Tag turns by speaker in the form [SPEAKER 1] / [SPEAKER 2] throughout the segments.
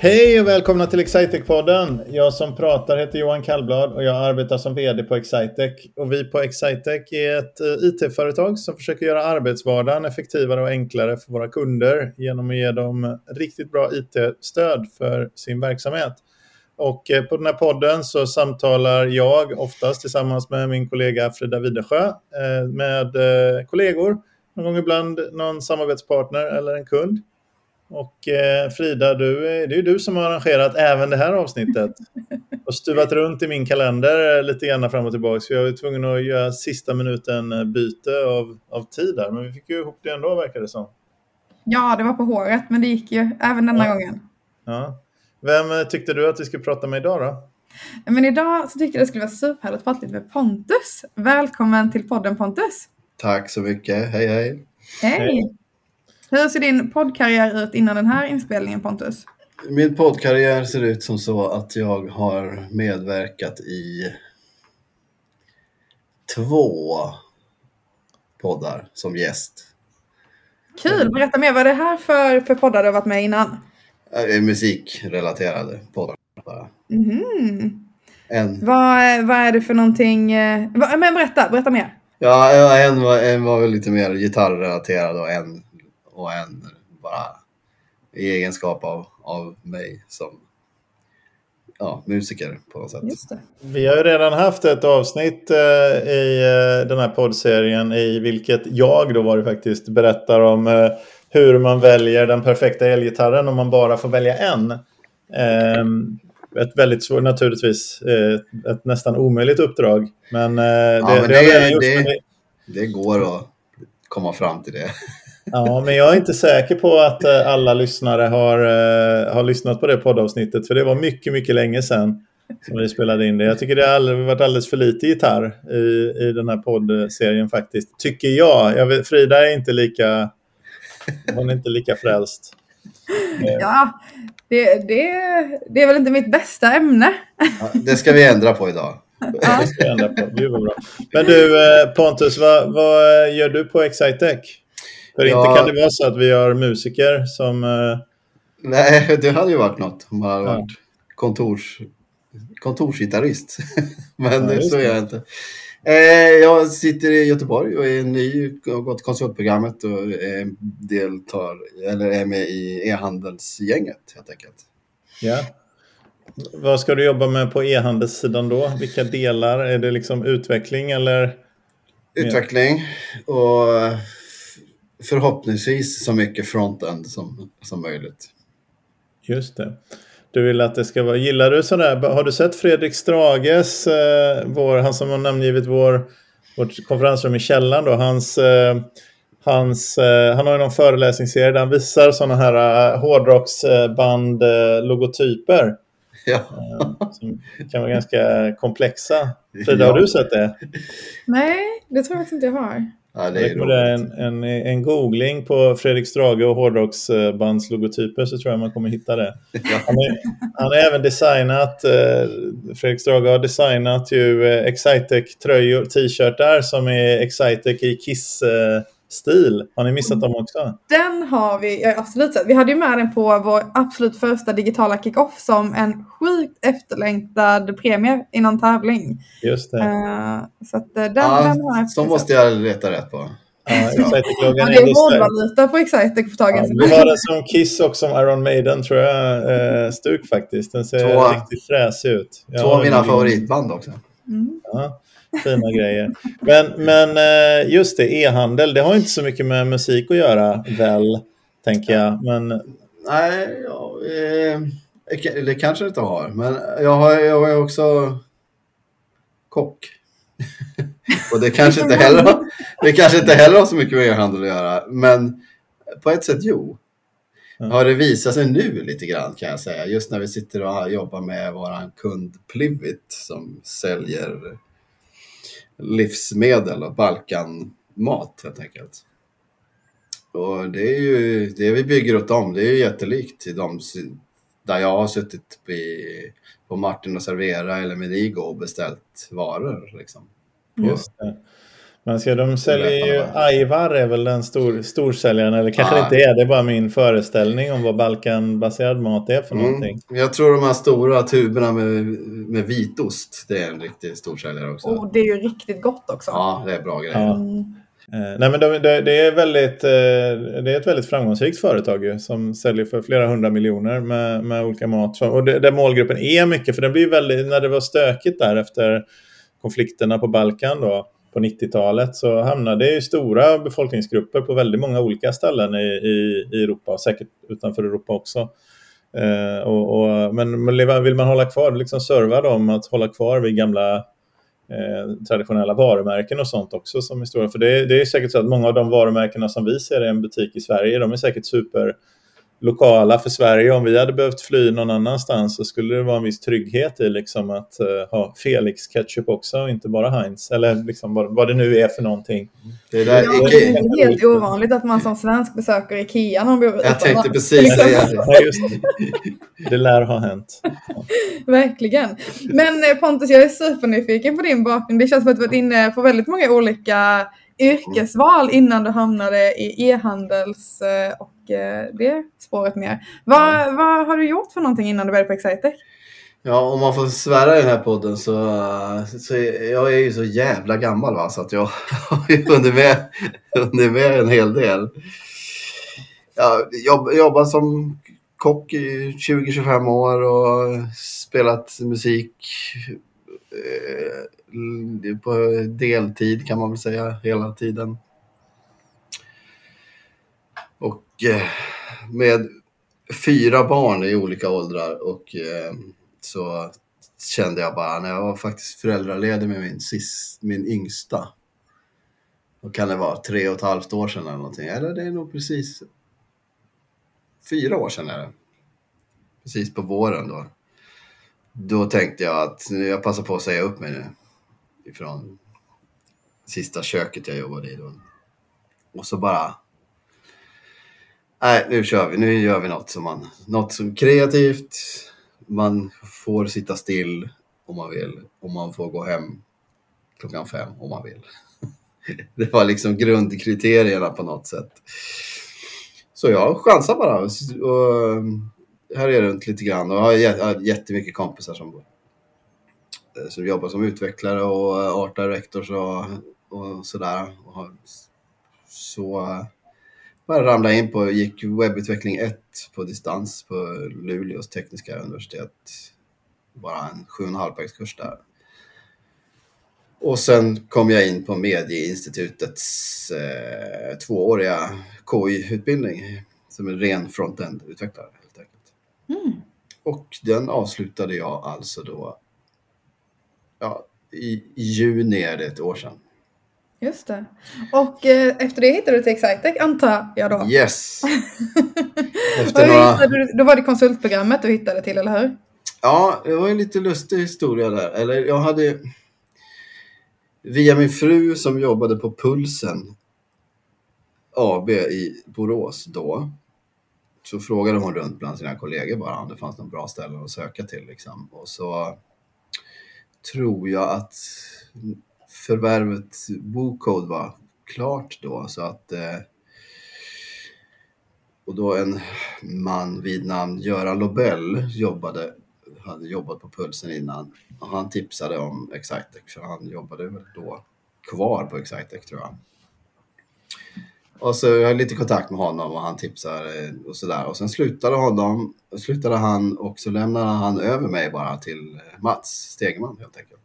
[SPEAKER 1] Hej och välkomna till Excitec-podden. Jag som pratar heter Johan Kallblad och jag arbetar som VD på Excitec. Och vi på Excitec är ett eh, IT-företag som försöker göra arbetsvardagen effektivare och enklare för våra kunder genom att ge dem riktigt bra IT-stöd för sin verksamhet. Och eh, på den här podden så samtalar jag oftast tillsammans med min kollega Frida Widersjö eh, med kollegor, någon gång ibland någon samarbetspartner eller en kund och eh, Frida, du, det är du som har arrangerat även det här avsnittet. Och stuvat runt i min kalender lite grann fram och tillbaka. Så jag var tvungen att göra sista minuten eh, byte av, av tid där. Men vi fick ju ihop det ändå verkar det som.
[SPEAKER 2] Ja, det var på håret, men det gick ju även denna ja. gången.
[SPEAKER 1] Ja. Vem eh, tyckte du att vi skulle prata med idag då?
[SPEAKER 2] Men idag så tyckte jag det skulle vara superhärligt att prata lite med Pontus. Välkommen till podden Pontus.
[SPEAKER 3] Tack så mycket. Hej hej.
[SPEAKER 2] Hej. hej. Hur ser din poddkarriär ut innan den här inspelningen Pontus?
[SPEAKER 3] Min poddkarriär ser ut som så att jag har medverkat i två poddar som gäst.
[SPEAKER 2] Kul! Berätta mer, vad är det här för, för poddar du har varit med innan?
[SPEAKER 3] Musikrelaterade poddar.
[SPEAKER 2] Mm. En. Vad, vad är det för någonting? Eh, men berätta, berätta mer.
[SPEAKER 3] Ja, en var, en var väl lite mer gitarrrelaterad och en och en bara i egenskap av, av mig som ja, musiker på något sätt.
[SPEAKER 1] Vi har ju redan haft ett avsnitt eh, i eh, den här poddserien i vilket jag då var det faktiskt berättar om eh, hur man väljer den perfekta elgitarren om man bara får välja en. Ehm, ett väldigt svårt, naturligtvis, eh, ett nästan omöjligt uppdrag. Men, eh, det,
[SPEAKER 3] ja, men det, det, det, det går att komma fram till det.
[SPEAKER 1] Ja, men jag är inte säker på att eh, alla lyssnare har, uh, har lyssnat på det poddavsnittet. För det var mycket, mycket länge sedan som vi spelade in det. Jag tycker det har varit alldeles för lite gitarr i, i den här poddserien faktiskt. Tycker jag. jag vet, Frida är inte lika, hon är inte lika frälst.
[SPEAKER 2] Ja, det, det, det är väl inte mitt bästa ämne.
[SPEAKER 3] Ja, det ska vi ändra på idag.
[SPEAKER 1] Ja. Det ska vi ändra på. Gud vad bra. Men du eh, Pontus, vad, vad gör du på Excitec? För ja. inte kan det vara så att vi har musiker som... Uh...
[SPEAKER 3] Nej, det hade ju varit något om man hade ja. varit kontors, kontorsgitarrist. Men ja, så är jag inte. Eh, jag sitter i Göteborg och är ny och har gått konsultprogrammet och är, deltar, eller är med i e-handelsgänget helt enkelt.
[SPEAKER 1] Ja. Vad ska du jobba med på e-handelssidan då? Vilka delar? Är det liksom utveckling eller?
[SPEAKER 3] Utveckling och förhoppningsvis så mycket frontend som, som möjligt.
[SPEAKER 1] Just det. Du vill att det ska vara, gillar du sådär, har du sett Fredrik Strages, eh, vår, han som har namngivit vår, vårt konferensrum i källaren då, hans, eh, hans, eh, han har ju någon föreläsningsserie där han visar sådana här eh, hårdrocksband-logotyper. Ja. Eh, som kan vara ganska komplexa. Frida, ja. har du sett det?
[SPEAKER 2] Nej, det tror jag faktiskt inte jag har.
[SPEAKER 1] Ja, det är en, en, en googling på Fredrik Strage och hårdrocksbandslogotyper så tror jag man kommer hitta det. Han, är, han har även designat, eh, Fredrik Strage har designat ju eh, Excitec-tröjor, t-shirtar som är Excitec i Kiss eh, stil. Har ni missat dem också?
[SPEAKER 2] Den har vi ja, absolut sett. Vi hade ju med den på vår absolut första digitala kick-off som en sjukt efterlängtad premie i någon tävling.
[SPEAKER 1] Just det. Uh,
[SPEAKER 2] så att, uh, den, ja, den
[SPEAKER 3] har jag så måste jag leta rätt på.
[SPEAKER 2] Ja, ja, det är hårdvaluta på Excitec för tagen.
[SPEAKER 1] Ja, vi har den som Kiss och som Iron Maiden tror jag. Eh, stuk faktiskt. Den ser två, riktigt fräsig ut.
[SPEAKER 3] två av mina favoritband också.
[SPEAKER 1] Mm. Ja. Fina grejer. Men, men eh, just det, e-handel, det har inte så mycket med musik att göra väl, tänker jag. Men...
[SPEAKER 3] Nej, ja, eh, det kanske det inte har. Men jag har, jag är också kock. Och det kanske, inte heller, det kanske inte heller har så mycket med e-handel att göra. Men på ett sätt jo. Har det visat sig nu lite grann kan jag säga. Just när vi sitter och jobbar med vår kund Plivit som säljer livsmedel och Balkanmat helt enkelt. Och det är ju det vi bygger åt dem, det är ju jättelikt till dem där jag har suttit på Martin och Servera eller Menigo och beställt varor. Liksom.
[SPEAKER 1] Just det. Man ska, de säljer ju, Aivar är väl den stor, storsäljaren, eller kanske ja. inte är, det är bara min föreställning om vad Balkanbaserad mat är för mm. någonting.
[SPEAKER 3] Jag tror de här stora tuberna med, med vitost, det är en riktig storsäljare också.
[SPEAKER 2] Och det är ju riktigt gott också.
[SPEAKER 3] Ja, det är bra grejer. Ja. Mm.
[SPEAKER 1] Eh, nej, men det, det, är väldigt, eh, det är ett väldigt framgångsrikt företag ju, som säljer för flera hundra miljoner med, med olika mat. Och det, där målgruppen är mycket, för det blir väldigt, när det var stökigt där efter konflikterna på Balkan då, på 90-talet så hamnade ju stora befolkningsgrupper på väldigt många olika ställen i, i, i Europa och säkert utanför Europa också. Eh, och, och, men vill man hålla kvar, liksom serva dem att hålla kvar vid gamla Eh, traditionella varumärken och sånt också som är stora. För det, det, är säkert så att många av de varumärkena som vi ser i en butik i Sverige, de är säkert super lokala för Sverige. Om vi hade behövt fly någon annanstans så skulle det vara en viss trygghet i liksom att uh, ha Felix ketchup också och inte bara Heinz. Eller liksom vad, vad det nu är för någonting.
[SPEAKER 2] Det, där, ja, det är helt ovanligt att man som svensk besöker Ikea när man bor
[SPEAKER 3] Jag tänkte precis säga det.
[SPEAKER 1] Ja, just det. Det lär ha hänt. Ja.
[SPEAKER 2] Verkligen. Men eh, Pontus, jag är supernyfiken på din bakgrund. Det känns som att du varit inne på väldigt många olika yrkesval innan du hamnade i e-handels eh, och eh, det spåret mer. Vad, mm. vad har du gjort för någonting innan du började på Excitec?
[SPEAKER 3] Ja, om man får svära i den här podden så, så jag är ju så jävla gammal va, så att jag har hunnit med, hunnit med en hel del. Jag jobbat som kock i 20-25 år och spelat musik eh, på deltid kan man väl säga hela tiden. Och eh, med fyra barn i olika åldrar och eh, så kände jag bara när jag var faktiskt föräldraledig med min, sist, min yngsta. Då kan det vara tre och ett halvt år sedan eller någonting. Eller det är nog precis fyra år sedan är det. Precis på våren då. Då tänkte jag att jag passar på att säga upp mig nu ifrån sista köket jag jobbade i då. Och så bara... Nej, nu kör vi. Nu gör vi något som man... Något som kreativt. Man får sitta still om man vill. Och man får gå hem klockan fem om man vill. Det var liksom grundkriterierna på något sätt. Så jag chansar bara. Och här är runt lite grann och jag har jättemycket kompisar som som jobbar som utvecklare och eh, art directors och, och sådär. Och så eh, bara ramlade in på, gick webbutveckling 1 på distans på Luleås tekniska universitet. Bara en 7,5 poängskurs där. Och sen kom jag in på Medieinstitutets eh, tvååriga KI-utbildning som en ren front-end-utvecklare helt enkelt. Mm. Och den avslutade jag alltså då ja, i juni är det ett år sedan.
[SPEAKER 2] Just det. Och eh, efter det hittade du till Excitec antar jag då?
[SPEAKER 3] Yes.
[SPEAKER 2] efter några... du, då var det konsultprogrammet du hittade till, eller hur?
[SPEAKER 3] Ja, det var en lite lustig historia där. Eller jag hade via min fru som jobbade på Pulsen AB i Borås då. Så frågade hon runt bland sina kollegor bara om det fanns någon bra ställe att söka till. Liksom. Och så tror jag att förvärvet Bocode var klart då så att eh, och då en man vid namn Göran Lobell jobbade, hade jobbat på Pulsen innan och han tipsade om Exitec, för han jobbade väl då kvar på Exitec tror jag. Och så jag hade lite kontakt med honom och han tipsar eh, och sådär. Och sen slutade, honom, slutade han och så lämnade han över mig bara till eh, Mats Stegman helt enkelt.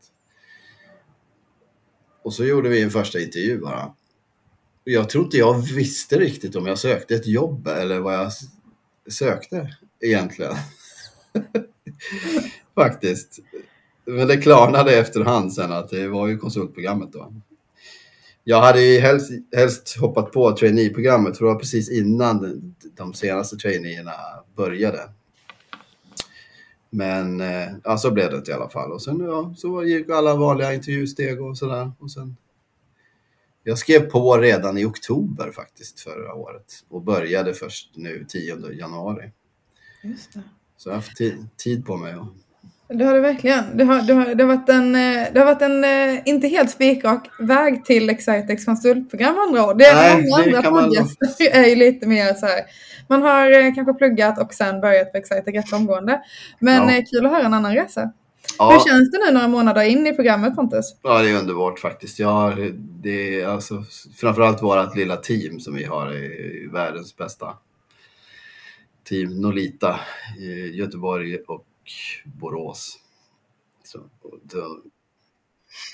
[SPEAKER 3] Och så gjorde vi en första intervju bara. Jag tror inte jag visste riktigt om jag sökte ett jobb eller vad jag sökte egentligen. Faktiskt. Men det klarnade efterhand sen att det var ju konsultprogrammet då. Jag hade ju helst, helst hoppat på trainee-programmet för det var precis innan de senaste traineerna började. Men eh, ja, så blev det i alla fall. Och sen ja, så gick alla vanliga intervjusteg och sådär. Och sen, jag skrev på redan i oktober faktiskt förra året och började först nu 10 januari.
[SPEAKER 2] Just det.
[SPEAKER 3] Så jag har haft tid på mig att
[SPEAKER 2] Det har det verkligen. Det har, det har, det har varit en, eh, det har varit en eh, inte helt spikrak väg till Excitex konsultprogram andra år. Det är
[SPEAKER 3] Nej,
[SPEAKER 2] många
[SPEAKER 3] det
[SPEAKER 2] andra
[SPEAKER 3] man-
[SPEAKER 2] är ju lite mer så här. Man har eh, kanske pluggat och sen börjat på Excitex rätt omgående. Men
[SPEAKER 3] Ja.
[SPEAKER 2] kul att höra en annan resa. Hur
[SPEAKER 3] Ja,
[SPEAKER 2] känns det nu några månader in i programmet Pontus?
[SPEAKER 3] ja, det är underbart faktiskt. Ja, det är alltså framförallt vårt lilla team som vi har är världens bästa. Team Nolita i Göteborg och Borås. Så, då,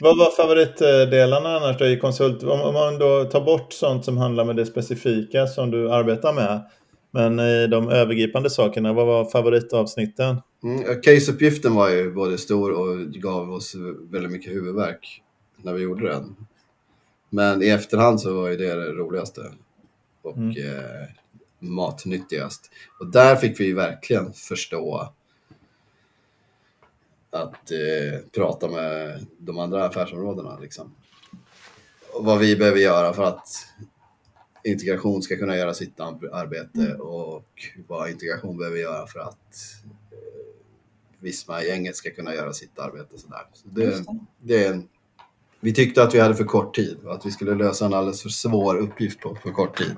[SPEAKER 1] Vad var favoritdelarna annars då i konsult? Om, om man då tar bort sånt som handlar med det specifika som du arbetar med. Men i de övergripande sakerna, vad var favoritavsnitten?
[SPEAKER 3] Mm, Caseuppgiften var ju både stor och gav oss väldigt mycket huvudvärk när vi gjorde den. Men i efterhand så var ju det det roligaste och
[SPEAKER 1] Mm.
[SPEAKER 3] eh, matnyttigast. Och där fick vi verkligen förstå att eh, prata med de andra affärsområdena. Liksom. Och vad vi behöver göra för att integration ska kunna göra sitt ar- arbete och vad integration behöver göra för att eh, Visma-gänget ska kunna göra sitt arbete. Sådär. Så det.
[SPEAKER 2] det
[SPEAKER 3] är en, vi tyckte att vi hade för kort tid och att vi skulle lösa en alldeles för svår uppgift på för kort tid.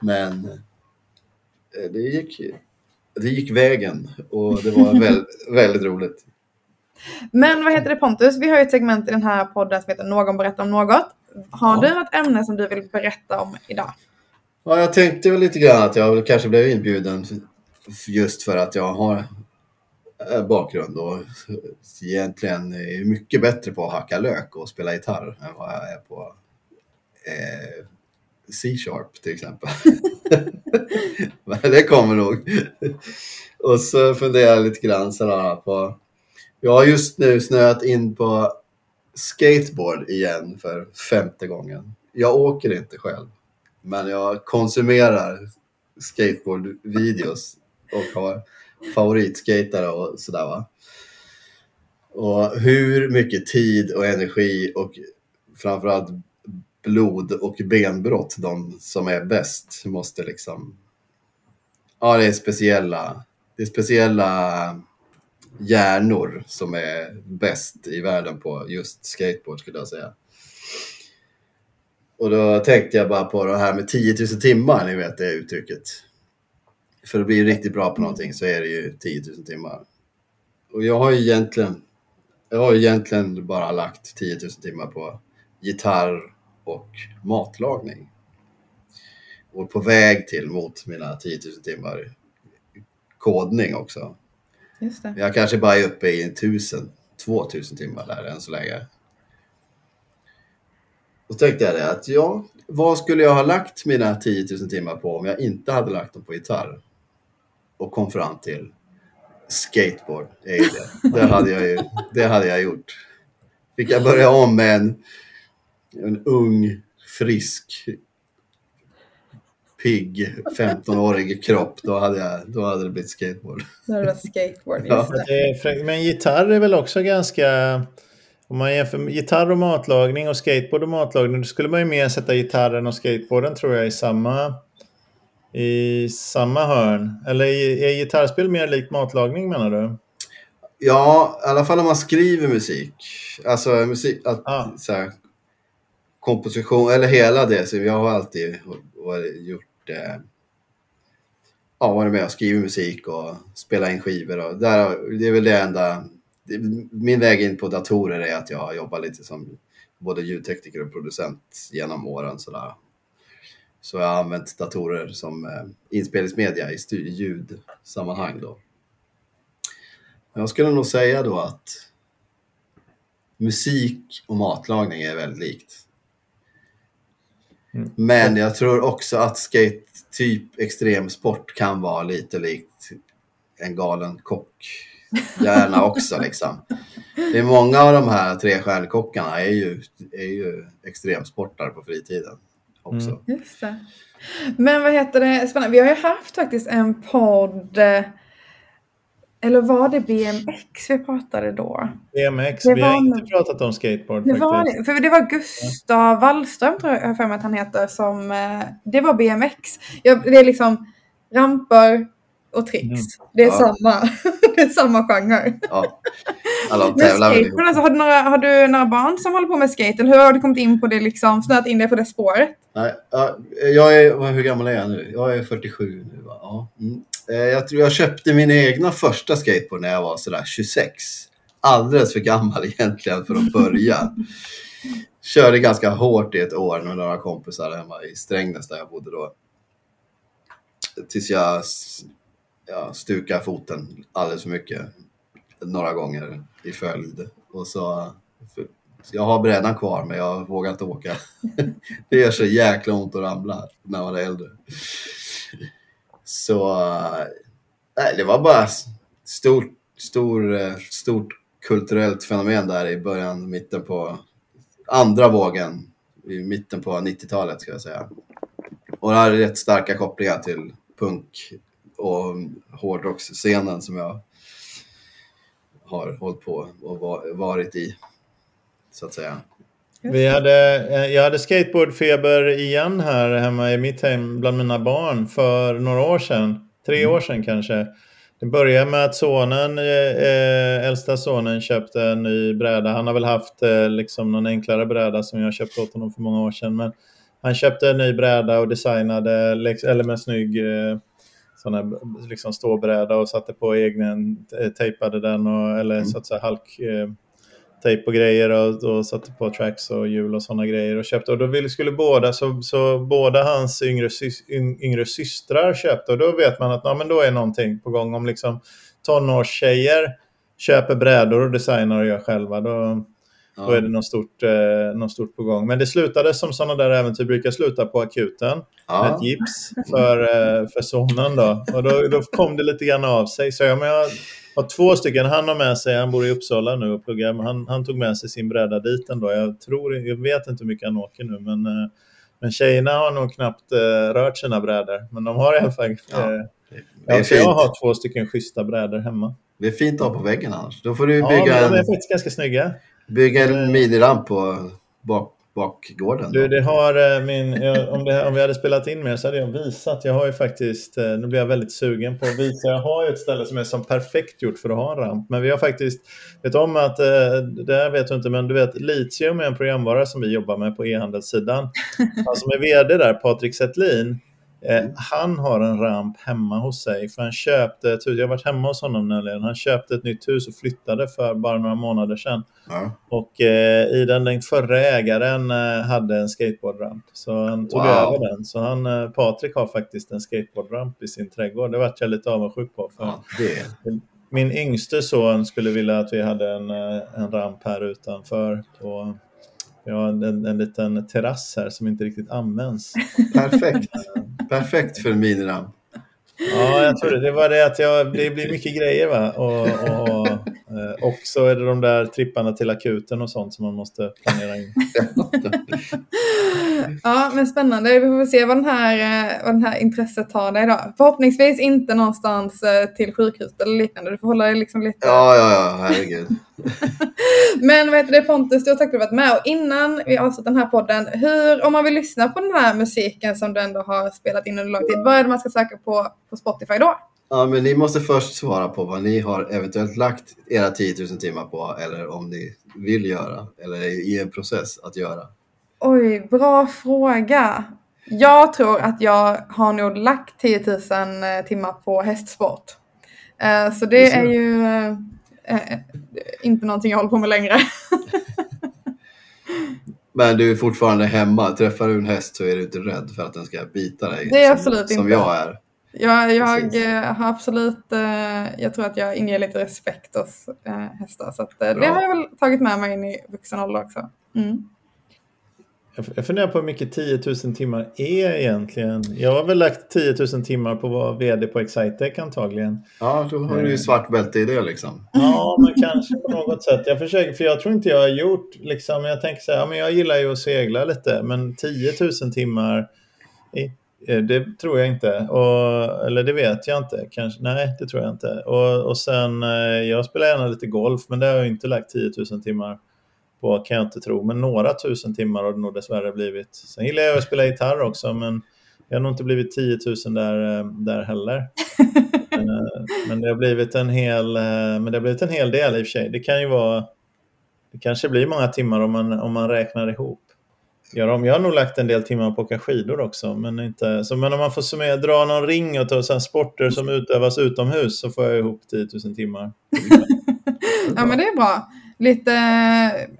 [SPEAKER 3] Men eh, det gick, det gick vägen och det var väl, väldigt roligt.
[SPEAKER 2] Men vad heter det Pontus? Vi har ju ett segment i den här podden som heter Någon berättar om något. Har
[SPEAKER 3] Ja.
[SPEAKER 2] du något ämne som du vill berätta om idag?
[SPEAKER 3] Ja, jag tänkte väl lite grann att jag kanske blev inbjuden just för att jag har eh, bakgrund och egentligen är mycket bättre på att hacka lök och spela gitarr än vad jag är på eh, C-sharp till exempel. Men det kommer nog. Och så funderar jag lite grann sådär på... Jag har just nu snöat in på skateboard igen för femte gången. Jag åker inte själv. Men jag konsumerar skateboardvideos och har favoritskatare och sådär va. Och hur mycket tid och energi och framförallt blod och benbrott de som är bäst måste liksom... Ja, det är speciella, det är speciella hjärnor som är bäst i världen på just skateboard skulle jag säga. Och då tänkte jag bara på det här med 10 000 timmar, ni vet det uttrycket. För att bli riktigt bra på någonting så är det ju 10 000 timmar. Och jag har ju egentligen, jag har ju egentligen bara lagt 10 000 timmar på gitarr och matlagning. Och på väg till mot mina 10 000 timmar kodning också.
[SPEAKER 2] Just det.
[SPEAKER 3] Jag kanske bara är uppe i 1000, 2000 timmar där än så länge. Då tänkte jag det att ja, vad skulle jag ha lagt mina 10 000 timmar på om jag inte hade lagt dem på gitarr? Och kom fram till skateboard. Det hade jag ju, det hade jag gjort. Fick jag börja om med en, en ung, frisk, pigg, 15-årig kropp, då hade, jag, då hade det blivit skateboard.
[SPEAKER 2] Nu är det skateboard.
[SPEAKER 3] Ja.
[SPEAKER 1] Är Men gitarr är väl också ganska... Om man jämför med gitarr och matlagning och skateboard och matlagning, då skulle man ju mer sätta gitarren och skateboarden tror jag i samma, i samma hörn. Eller är gitarrspel mer likt matlagning menar du?
[SPEAKER 3] Ja, i alla fall om man skriver musik. Alltså musik, att,
[SPEAKER 1] Ja.
[SPEAKER 3] så här, komposition, eller hela det. Så jag har alltid varit, gjort, eh, ja, varit med och skrivit musik och spelat in skivor. Och där, det är väl det enda, det, min väg in på datorer är att jag har jobbat lite som både ljudtekniker och producent genom åren. Sådär. Så jag har använt datorer som eh, inspelningsmedia i ljudsammanhang. Då. Jag skulle nog säga då att musik och matlagning är väldigt likt.
[SPEAKER 1] Mm.
[SPEAKER 3] Men jag tror också att skate, typ extremsport, kan vara lite likt en galen kock. Gärna också liksom. Det är många av de här trestjärnkockarna är ju, är ju extremsportare på fritiden också.
[SPEAKER 1] Mm.
[SPEAKER 2] Just det. Men vad heter det, spännande. Vi har ju haft faktiskt en podd, eh, eller var det BMX vi pratade då?
[SPEAKER 1] BMX,
[SPEAKER 2] Det
[SPEAKER 1] vi har
[SPEAKER 2] var
[SPEAKER 1] inte
[SPEAKER 2] nog-
[SPEAKER 1] pratat om skateboard
[SPEAKER 2] Det var,
[SPEAKER 1] faktiskt.
[SPEAKER 2] det, för det var Gustav Wallström tror jag jag för mig att han heter som, eh, det var BMX. Ja, det är liksom ramper och tricks.
[SPEAKER 1] Mm.
[SPEAKER 2] Det är
[SPEAKER 3] Ja.
[SPEAKER 2] samma. det är samma genre.
[SPEAKER 3] Ja. Ihop.
[SPEAKER 2] skateboard, alltså, har, du några, har du några barn som håller på med skate? Eller hur har du kommit in på det, liksom, snöat in dig på det spåret?
[SPEAKER 3] Nej, ja, jag är, hur gammal är jag nu? Jag är 47 nu. Va? Ja. Mm. Eh, jag tror jag köpte min egna första skateboard när jag var sådär 26. Alldeles för gammal egentligen för att börja. Körde ganska hårt i ett år med några kompisar hemma i Strängnäs där jag bodde då. Tills jag ja, stukade foten alldeles för mycket. Några gånger i följd. Och så, för, jag har brädan kvar men jag vågar inte åka. Det gör så jäkla ont att ramla när man är äldre. Så nej, det var bara stort, stor, eh, stort kulturellt fenomen där i början, mitten på andra vågen, i mitten på 90-talet ska jag säga. Och det har rätt starka kopplingar till punk och hårdrocksscenen som jag har hållit på och varit i, så att säga.
[SPEAKER 1] Vi hade, eh, jag hade skateboardfeber igen här hemma i mitt hem bland mina barn för några år sedan. Tre år sedan kanske. Det började med att sonen, eh, äldsta sonen köpte en ny bräda. Han har väl haft eh, liksom någon enklare bräda som jag köpte åt honom för många år sedan. Men han köpte en ny bräda och designade, eller med snygg eh, sån här liksom ståbräda och satte på egen, eh, tejpade den och, eller så att säga halk... Tejp och grejer och, och satte på tracks och hjul och sådana grejer och köpte. Och då ville, skulle båda, så, så båda hans yngre, sys, yng- yngre systrar köpte och då vet man att ja, men då är någonting på gång. Om liksom tonårstjejer köper brädor och designar och gör själva då, då är det något stort, eh, något stort på gång. Men det slutade som sådana där äventyr brukar sluta på akuten. Med
[SPEAKER 3] Ja.
[SPEAKER 1] ett gips för, eh, för sonen då. Och då, då kom det lite grann av sig. Så jag, men jag har två stycken. Han har med sig, han bor i Uppsala nu och pluggar, men han, han tog med sig sin bräda dit ändå. Jag, tror, jag vet inte hur mycket han åker nu, men, eh, men tjejerna har nog knappt eh, rört sina brädor. Men de har i alla fall...
[SPEAKER 3] Ja,
[SPEAKER 1] Eh, ja, jag har två stycken schyssta brädor hemma.
[SPEAKER 3] det är fint att ha på väggen annars. Då får du
[SPEAKER 1] Ja,
[SPEAKER 3] bygga,
[SPEAKER 1] men de är
[SPEAKER 3] en,
[SPEAKER 1] faktiskt ganska snygga.
[SPEAKER 3] bygga en miniramp på bak, bakgården.
[SPEAKER 1] Du, det har eh, min, jag, om, det, om vi hade spelat in mer så hade jag visat. Jag har ju faktiskt, eh, nu blir jag väldigt sugen på att visa. Jag har ju ett ställe som är som perfekt gjort för att ha en ramp. Men vi har faktiskt, vet om att, eh, det här vet du inte, men du vet Litium är en programvara som vi jobbar med på e-handelssidan. Han som är vd där, Patrik Zettlin, eh, han har en ramp hemma hos sig. För han köpte ett hus, jag har varit hemma hos honom nämligen. Han köpte ett nytt hus och flyttade för bara några månader sedan.
[SPEAKER 3] Ja.
[SPEAKER 1] Och eh, i den, den förra ägaren eh, hade en skateboardramp. Så han tog
[SPEAKER 3] Wow.
[SPEAKER 1] över den. Så han, eh, Patrik har faktiskt en skateboardramp i sin trädgård. Det vart jag lite avundsjuk på. För
[SPEAKER 3] Ja, det.
[SPEAKER 1] Min yngste son skulle vilja att vi hade en, eh, en ramp här utanför. På, vi har en, en, en liten terrass här som inte riktigt används.
[SPEAKER 3] Perfekt. Perfekt för miniramp.
[SPEAKER 1] Ja, jag tror det. Det var det att jag, det blir mycket grejer va. Och, och, eh, och så är det de där tripparna till akuten och sånt som man måste planera in.
[SPEAKER 2] Ja, men spännande. Vi får se vad, den här, eh, vad den här intresset tar dig då. Förhoppningsvis inte någonstans eh, till sjukhuset eller liknande. Du får hålla dig liksom lite...
[SPEAKER 3] Ja, ja, ja, herregud.
[SPEAKER 2] Men vad heter det Pontus, stort tack för att du varit med. Och innan vi avslutar den här podden, hur, om man vill lyssna på den här musiken som du ändå har spelat in under lång tid, vad är det man ska söka på på Spotify då?
[SPEAKER 3] Ja, men ni måste först svara på vad ni har eventuellt lagt era 10 000 timmar på eller om ni vill göra eller är i en process att göra.
[SPEAKER 2] Oj, bra fråga. Jag tror att jag har nog lagt 10 000 timmar på hästsport. Eh, Så det är ju eh, inte någonting jag håller på med längre.
[SPEAKER 3] Men du är fortfarande hemma. Träffar du en häst så är du inte rädd för att den ska bita dig.
[SPEAKER 2] Det är
[SPEAKER 3] som,
[SPEAKER 2] absolut
[SPEAKER 3] Som
[SPEAKER 2] inte.
[SPEAKER 3] jag är.
[SPEAKER 2] Jag, jag eh, har absolut, eh, jag tror att jag inger lite respekt hos hästar. Så det har jag väl tagit med mig in i vuxen ålder också. Mm.
[SPEAKER 1] Jag funderar på hur mycket 10 000 timmar är egentligen. Jag har väl lagt 10 000 timmar på att vara vd på Excitec antagligen.
[SPEAKER 3] Ja, då har du ju svart bälte i det liksom.
[SPEAKER 1] Ja, men kanske på något sätt. Jag försöker, för jag tror inte jag har gjort, liksom, jag tänker så här, ja, men jag gillar ju att segla lite, men 10 000 timmar, eh, det tror jag inte. Och, eller det vet jag inte. Kanske, nej, det tror jag inte. Och, och sen, eh, jag spelar gärna lite golf, men det har jag inte lagt 10 000 timmar på, kan jag inte tro. Men några tusen timmar har det nog dessvärre blivit. Sen gillar jag att spela gitarr också, men jag har nog inte blivit 10 000 där, eh, där heller. Eh, men det har blivit en hel, eh, men det har blivit en hel del i och för sig. Det kan ju vara, det kanske blir många timmar om man, om man räknar ihop. Jag har, jag har nog lagt en del timmar på att åka skidor också. Men, inte, så, men om man får summera, dra någon ring och ta sen sporter som utövas utomhus så får jag ihop 10 000 timmar.
[SPEAKER 2] ja men det är bra. Lite,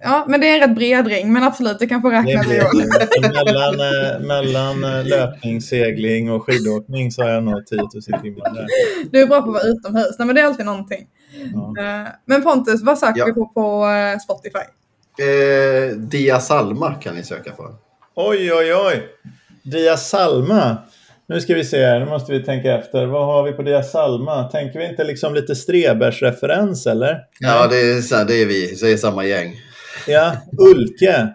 [SPEAKER 2] ja men det är en rätt bred ring men absolut du kan få räkna det.
[SPEAKER 1] mellan, eh, mellan eh, löpning, segling och skidåkning så har jag nog 10 000 timmar där.
[SPEAKER 2] Du är bra på att vara utomhus, Nej, men det är alltid någonting. Ja. Eh, men Pontus, vad söker ja. vi på på Spotify?
[SPEAKER 3] Eh, Dia Salma kan ni söka på.
[SPEAKER 1] Oj, oj, oj. Dia Salma. Nu ska vi se här, nu måste vi tänka efter. Vad har vi på Dia Salma? Tänker vi inte liksom lite Strebers referens eller?
[SPEAKER 3] Ja, det är, det är vi. Det är samma gäng.
[SPEAKER 1] Ja, Ulke.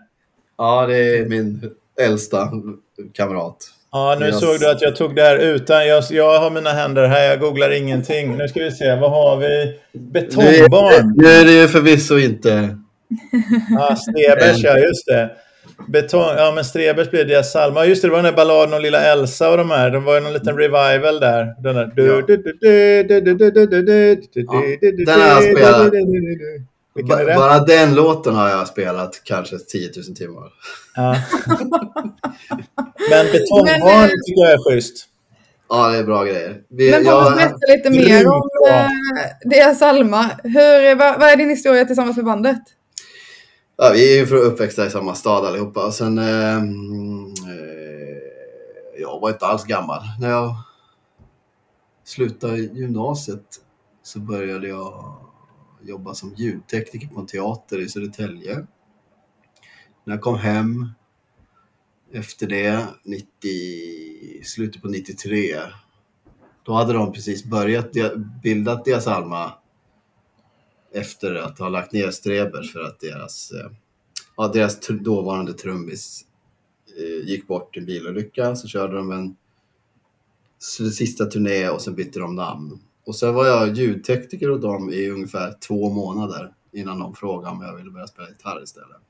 [SPEAKER 3] ja, det är min äldsta kamrat.
[SPEAKER 1] Ja, nu yes. såg du att jag tog det här utan. Jag, jag har mina händer här, jag googlar ingenting. Nu ska vi se, vad har vi? Betongbarn.
[SPEAKER 3] Nu är det ju förvisso inte
[SPEAKER 1] ah, Strebers, ja just det. Betong, ja men Strebers blev Dia Salma. Just det, det var den där balladen om lilla Elsa och de här. Det var ju någon liten revival där. Den där.
[SPEAKER 3] Den har jag spelat. Bara den låten har jag spelat kanske 10 000 timmar. Ja.
[SPEAKER 1] men Betongbarn tycker jag är schysst.
[SPEAKER 3] Ja, det är bra grejer.
[SPEAKER 2] Vi, men jag, berätta lite mer om eh, Dia Salma. Hur, vad, vad är din historia tillsammans med bandet?
[SPEAKER 3] Ja, vi är ju uppväxta i samma stad allihopa. Sen, ehm, eh, jag var inte alls gammal. När jag slutade gymnasiet så började jag jobba som ljudtekniker på en teater i Södertälje. När jag kom hem efter det, 90, slutet på 93, då hade de precis börjat bildat deras Alma efter att ha lagt ner Strebers för att deras, eh, ja, deras dåvarande trummis eh, gick bort i en bilolycka. Så körde de en sista turné och sen bytte de namn. Och sen var jag ljudtekniker åt dem i ungefär två månader innan de frågade om jag ville börja spela gitarr istället.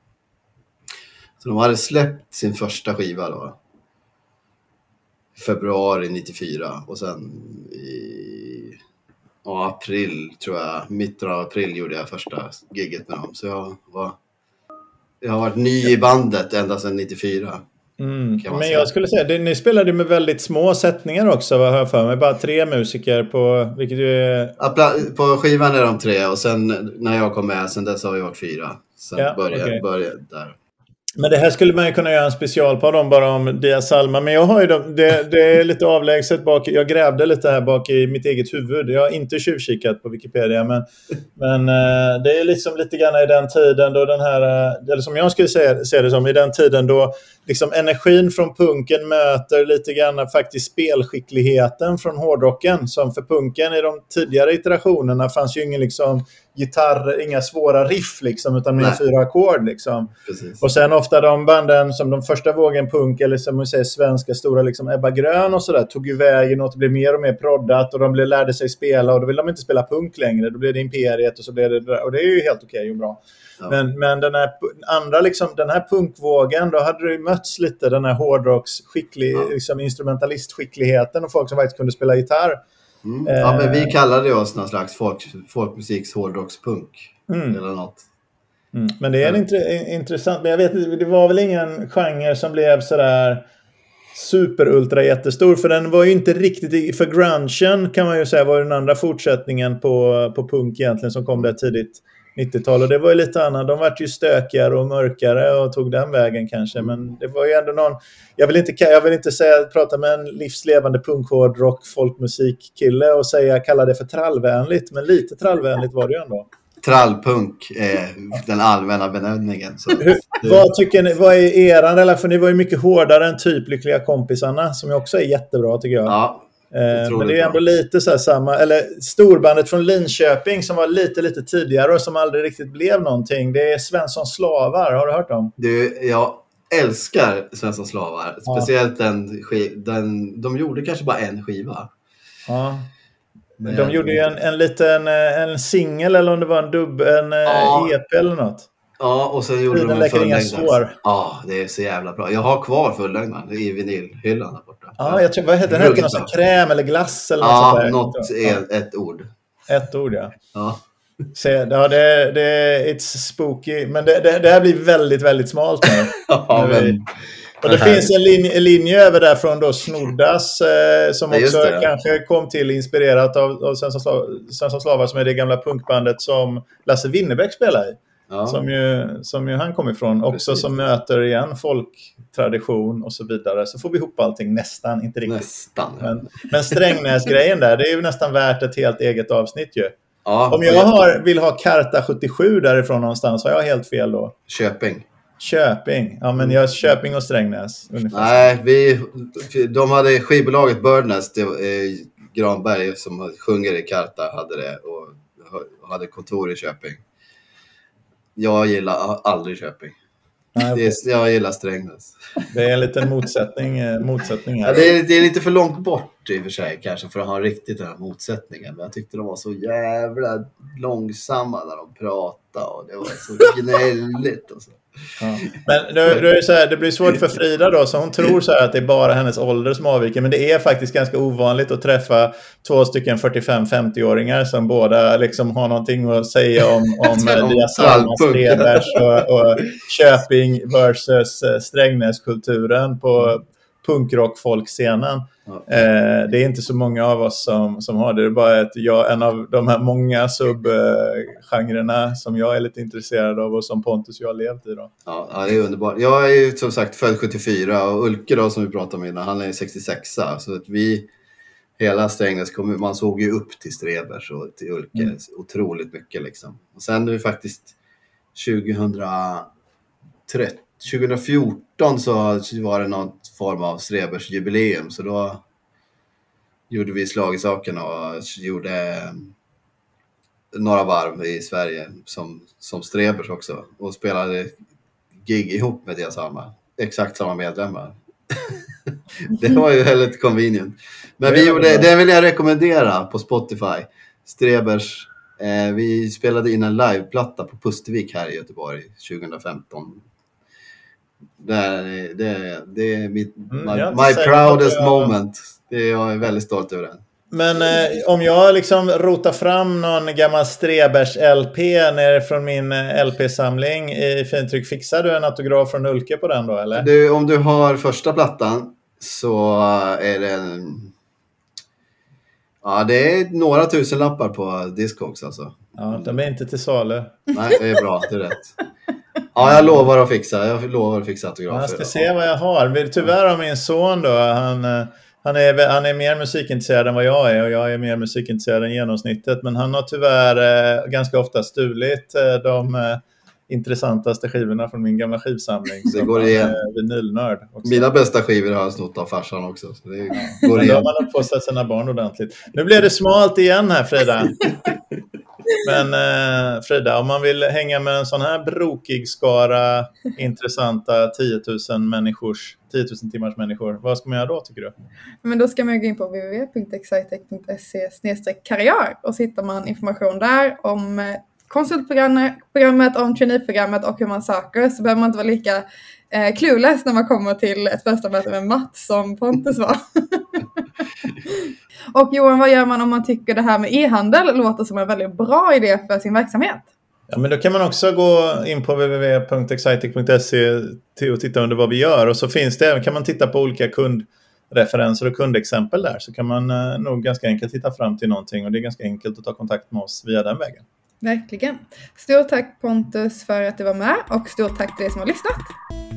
[SPEAKER 3] Så de hade släppt sin första skiva då. I februari 94 och sen i ja, april tror jag, mitten av april gjorde jag första giget med dem. Så jag, var, jag har varit ny i bandet ända sedan 94.
[SPEAKER 1] Mm. Men säga. jag skulle säga, det, ni spelade med väldigt små sättningar också, vad jag för mig. Bara tre musiker på, vilket ju är...
[SPEAKER 3] Ja, på skivan är de tre och sen när jag kom med, sen dess har vi varit fyra. Sen ja, började, okay. började där.
[SPEAKER 1] Men det här skulle man ju kunna göra en specialpodd om bara om Dia Salma. Men jag har ju de, det, det, är lite avlägset bak. Jag grävde lite här bak i mitt eget huvud. Jag har inte tjuvkikat på Wikipedia. Men, men eh, det är liksom lite grann i den tiden då den här, eh, eller som jag skulle säga, se det som, i den tiden då liksom energin från punken möter lite grann faktiskt spelskickligheten från hårdrocken. Som för punken i de tidigare iterationerna fanns ju ingen liksom gitarr, inga svåra riff liksom, utan med fyra ackord. Liksom. Och sen ofta de banden som de första vågen punk eller som man säger svenska stora liksom Ebba Grön och sådär tog ju vägen och det blev mer och mer proddat och de blev, lärde sig spela och då vill de inte spela punk längre. Då blev det Imperiet och så blev det där. Och det är ju helt okej okay och bra. Ja. Men, men den här andra liksom, den här punkvågen, då hade det ju mötts lite den här hårdrocksskicklig, ja. liksom instrumentalistskickligheten och folk som faktiskt kunde spela gitarr.
[SPEAKER 3] Mm. Ja, men vi eh. kallade oss någon slags folk, folkmusiks hårdrockspunk. Mm. Eller något.
[SPEAKER 1] Mm. Men det är en int intressant, men jag vet det var väl ingen genre som blev sådär super ultra jättestor. För den var ju inte riktigt, för grungen kan man ju säga var den andra fortsättningen på, på punk egentligen som kom där tidigt. 90-tal och det var ju lite annat. De vart ju stökigare och mörkare och tog den vägen kanske. Men det var ju ändå någon... Jag vill inte, jag vill inte säga, prata med en livslevande punkhård rock folkmusikkille och säga, kalla det för trallvänligt. Men lite trallvänligt var det ju ändå.
[SPEAKER 3] Trallpunk är den allmänna benämningen. Så.
[SPEAKER 1] Vad tycker ni, vad är eran relation? Ni var ju mycket hårdare än typ Lyckliga kompisarna som ju också är jättebra tycker jag. Ja, men det är ändå lite så samma, eller storbandet från Linköping som var lite, lite tidigare och som aldrig riktigt blev någonting. Det är Svensson Slavar, har du hört dem?
[SPEAKER 3] Du, jag älskar Svensson Slavar. Ja. Speciellt den, den, de gjorde kanske bara en skiva.
[SPEAKER 1] Ja. Men... De gjorde ju en, en liten en singel eller om det var en dubb, en eh, ja. EP eller något.
[SPEAKER 3] Ja, och sen gjorde
[SPEAKER 1] Tiden
[SPEAKER 3] de en
[SPEAKER 1] sår.
[SPEAKER 3] Ja, det är så jävla bra. Jag har kvar fullängdaren i vinylhyllan där borta.
[SPEAKER 1] Ja, jag tror, vad heter den? Kräm eller glass eller något
[SPEAKER 3] Ja,
[SPEAKER 1] sånt där?
[SPEAKER 3] något
[SPEAKER 1] Ja,
[SPEAKER 3] är ett ord.
[SPEAKER 1] Ett ord, ja.
[SPEAKER 3] Ja.
[SPEAKER 1] Se, ja, det, det, it's spooky. Men det, det, det här blir väldigt, väldigt smalt nu.
[SPEAKER 3] Ja,
[SPEAKER 1] vi-
[SPEAKER 3] men,
[SPEAKER 1] Och det finns en linje, en linje över där från då Snoddas eh, som
[SPEAKER 3] Ja,
[SPEAKER 1] också
[SPEAKER 3] det.
[SPEAKER 1] kanske kom till inspirerat av, av Svensson Slavar som är det gamla punkbandet som Lasse Winnerbäck spelar i.
[SPEAKER 3] ja.
[SPEAKER 1] Som, ju, som ju han kom ifrån. Också
[SPEAKER 3] Precis.
[SPEAKER 1] som möter igen folktradition och så vidare. Så får vi ihop allting nästan, inte riktigt.
[SPEAKER 3] Nästan.
[SPEAKER 1] Men, men Strängnäs-grejen där, det är ju nästan värt ett helt eget avsnitt ju.
[SPEAKER 3] Ja,
[SPEAKER 1] Om jag har, vill ha Karta 77 därifrån någonstans, har jag helt fel då?
[SPEAKER 3] Köping.
[SPEAKER 1] Köping. Ja, men jag Köping och Strängnäs. Ungefär.
[SPEAKER 3] Nej, vi, de hade skivbolaget Birdnest, det eh, Granberg som sjunger i Karta, hade det och hade kontor i Köping. Jag gillar aldrig Köping.
[SPEAKER 1] Nej,
[SPEAKER 3] är, jag gillar Strängnäs.
[SPEAKER 1] Det är en liten motsättning, eh, motsättning
[SPEAKER 3] Ja,
[SPEAKER 1] här.
[SPEAKER 3] det, är, det är lite för långt bort i och för sig kanske för att ha riktigt den här motsättningen. Men jag tyckte de var så jävla långsamma när de pratade och det var så gnälligt. Och så.
[SPEAKER 1] Ja. Men det, det, är så här, det blir svårt för Frida då, så hon tror så att det är bara hennes ålder som avviker. Men det är faktiskt ganska ovanligt att träffa två stycken 45-50-åringar som båda liksom har någonting att säga om, om
[SPEAKER 3] Om
[SPEAKER 1] Dias Almas,
[SPEAKER 3] trallpunk.
[SPEAKER 1] Strebers och, och Köping versus eh, Strängnäskulturen på punkrockfolkscenen. Eh, det är inte så många av oss som, som har det. Det är bara ett, jag, en av de här många subgenrerna som jag är lite intresserad av och som Pontus och jag har levt i. Då.
[SPEAKER 3] Ja, ja, det är underbart. Jag är ju som sagt född 74 och Ulke då som vi pratade om innan, han är 66 så att vi Hela Strängnäs kommun, man såg ju upp till Strebers och till Ulke
[SPEAKER 1] Mm.
[SPEAKER 3] otroligt mycket liksom. Och sen nu faktiskt 2013, 2014 så var det någon form av Strebers jubileum så då gjorde vi slag i saken och gjorde några varv i Sverige som, som Strebers också och spelade gig ihop med Diaz Alma. Exakt samma medlemmar. det var ju väldigt convenient. Men vi gjorde, det vill jag rekommendera på Spotify. Strebers. Eh, vi spelade in en liveplatta på Pustervik här i Göteborg 2015. Det är, det, är- det är mitt,
[SPEAKER 1] Mm,
[SPEAKER 3] my, my proudest
[SPEAKER 1] jag-
[SPEAKER 3] moment. Det är, jag är väldigt stolt över den.
[SPEAKER 1] Men eh, om jag liksom rotar fram någon gammal Strebers-LP från min eh, LP-samling i fintryck, fixar du en autograf från Ulke på den då eller?
[SPEAKER 3] Du, om du har första plattan så är det en... Ja, det är några tusen lappar på Discogs alltså.
[SPEAKER 1] Ja, de är inte till salu.
[SPEAKER 3] Nej, det är bra. Det är rätt. Ja, jag lovar att fixa. Jag lovar att fixa autografer.
[SPEAKER 1] Jag ska se vad jag har. Tyvärr har min son då, han, eh, han, är, han är mer musikintresserad än vad jag är och jag är mer musikintresserad än genomsnittet. Men han har tyvärr eh, ganska ofta stulit eh, de eh, intressantaste skivorna från min gamla skivsamling.
[SPEAKER 3] Det går
[SPEAKER 1] han
[SPEAKER 3] igen.
[SPEAKER 1] vinylnörd. också.
[SPEAKER 3] Mina bästa skivor har jag snott av farsan också. Så det går
[SPEAKER 1] Men då har
[SPEAKER 3] igen.
[SPEAKER 1] man uppfostrat sina barn ordentligt. Nu blev det smalt igen här Frida. Men eh, Frida, om man vill hänga med en sån här brokig skara intressanta 10 000 människors, 10 000 timmars människor, vad ska man göra då tycker du?
[SPEAKER 2] Men då ska man gå in på www.excitec.se karriär och så hittar man information där om eh, konsultprogrammet, om traineeprogrammet och hur man söker så behöver man inte vara lika eh, clueless när man kommer till ett första möte med Mats som Pontus var. och Johan, vad gör man om man tycker det här med e-handel låter som en väldigt bra idé för sin verksamhet?
[SPEAKER 1] Ja, men då kan man också gå in på www.excitec.se till och titta under vad vi gör och så finns det, kan man titta på olika kundreferenser och kundexempel där så kan man eh, nog ganska enkelt hitta fram till någonting och det är ganska enkelt att ta kontakt med oss via den vägen.
[SPEAKER 2] Verkligen. Stort tack Pontus för att du var med och stort tack till er som har lyssnat.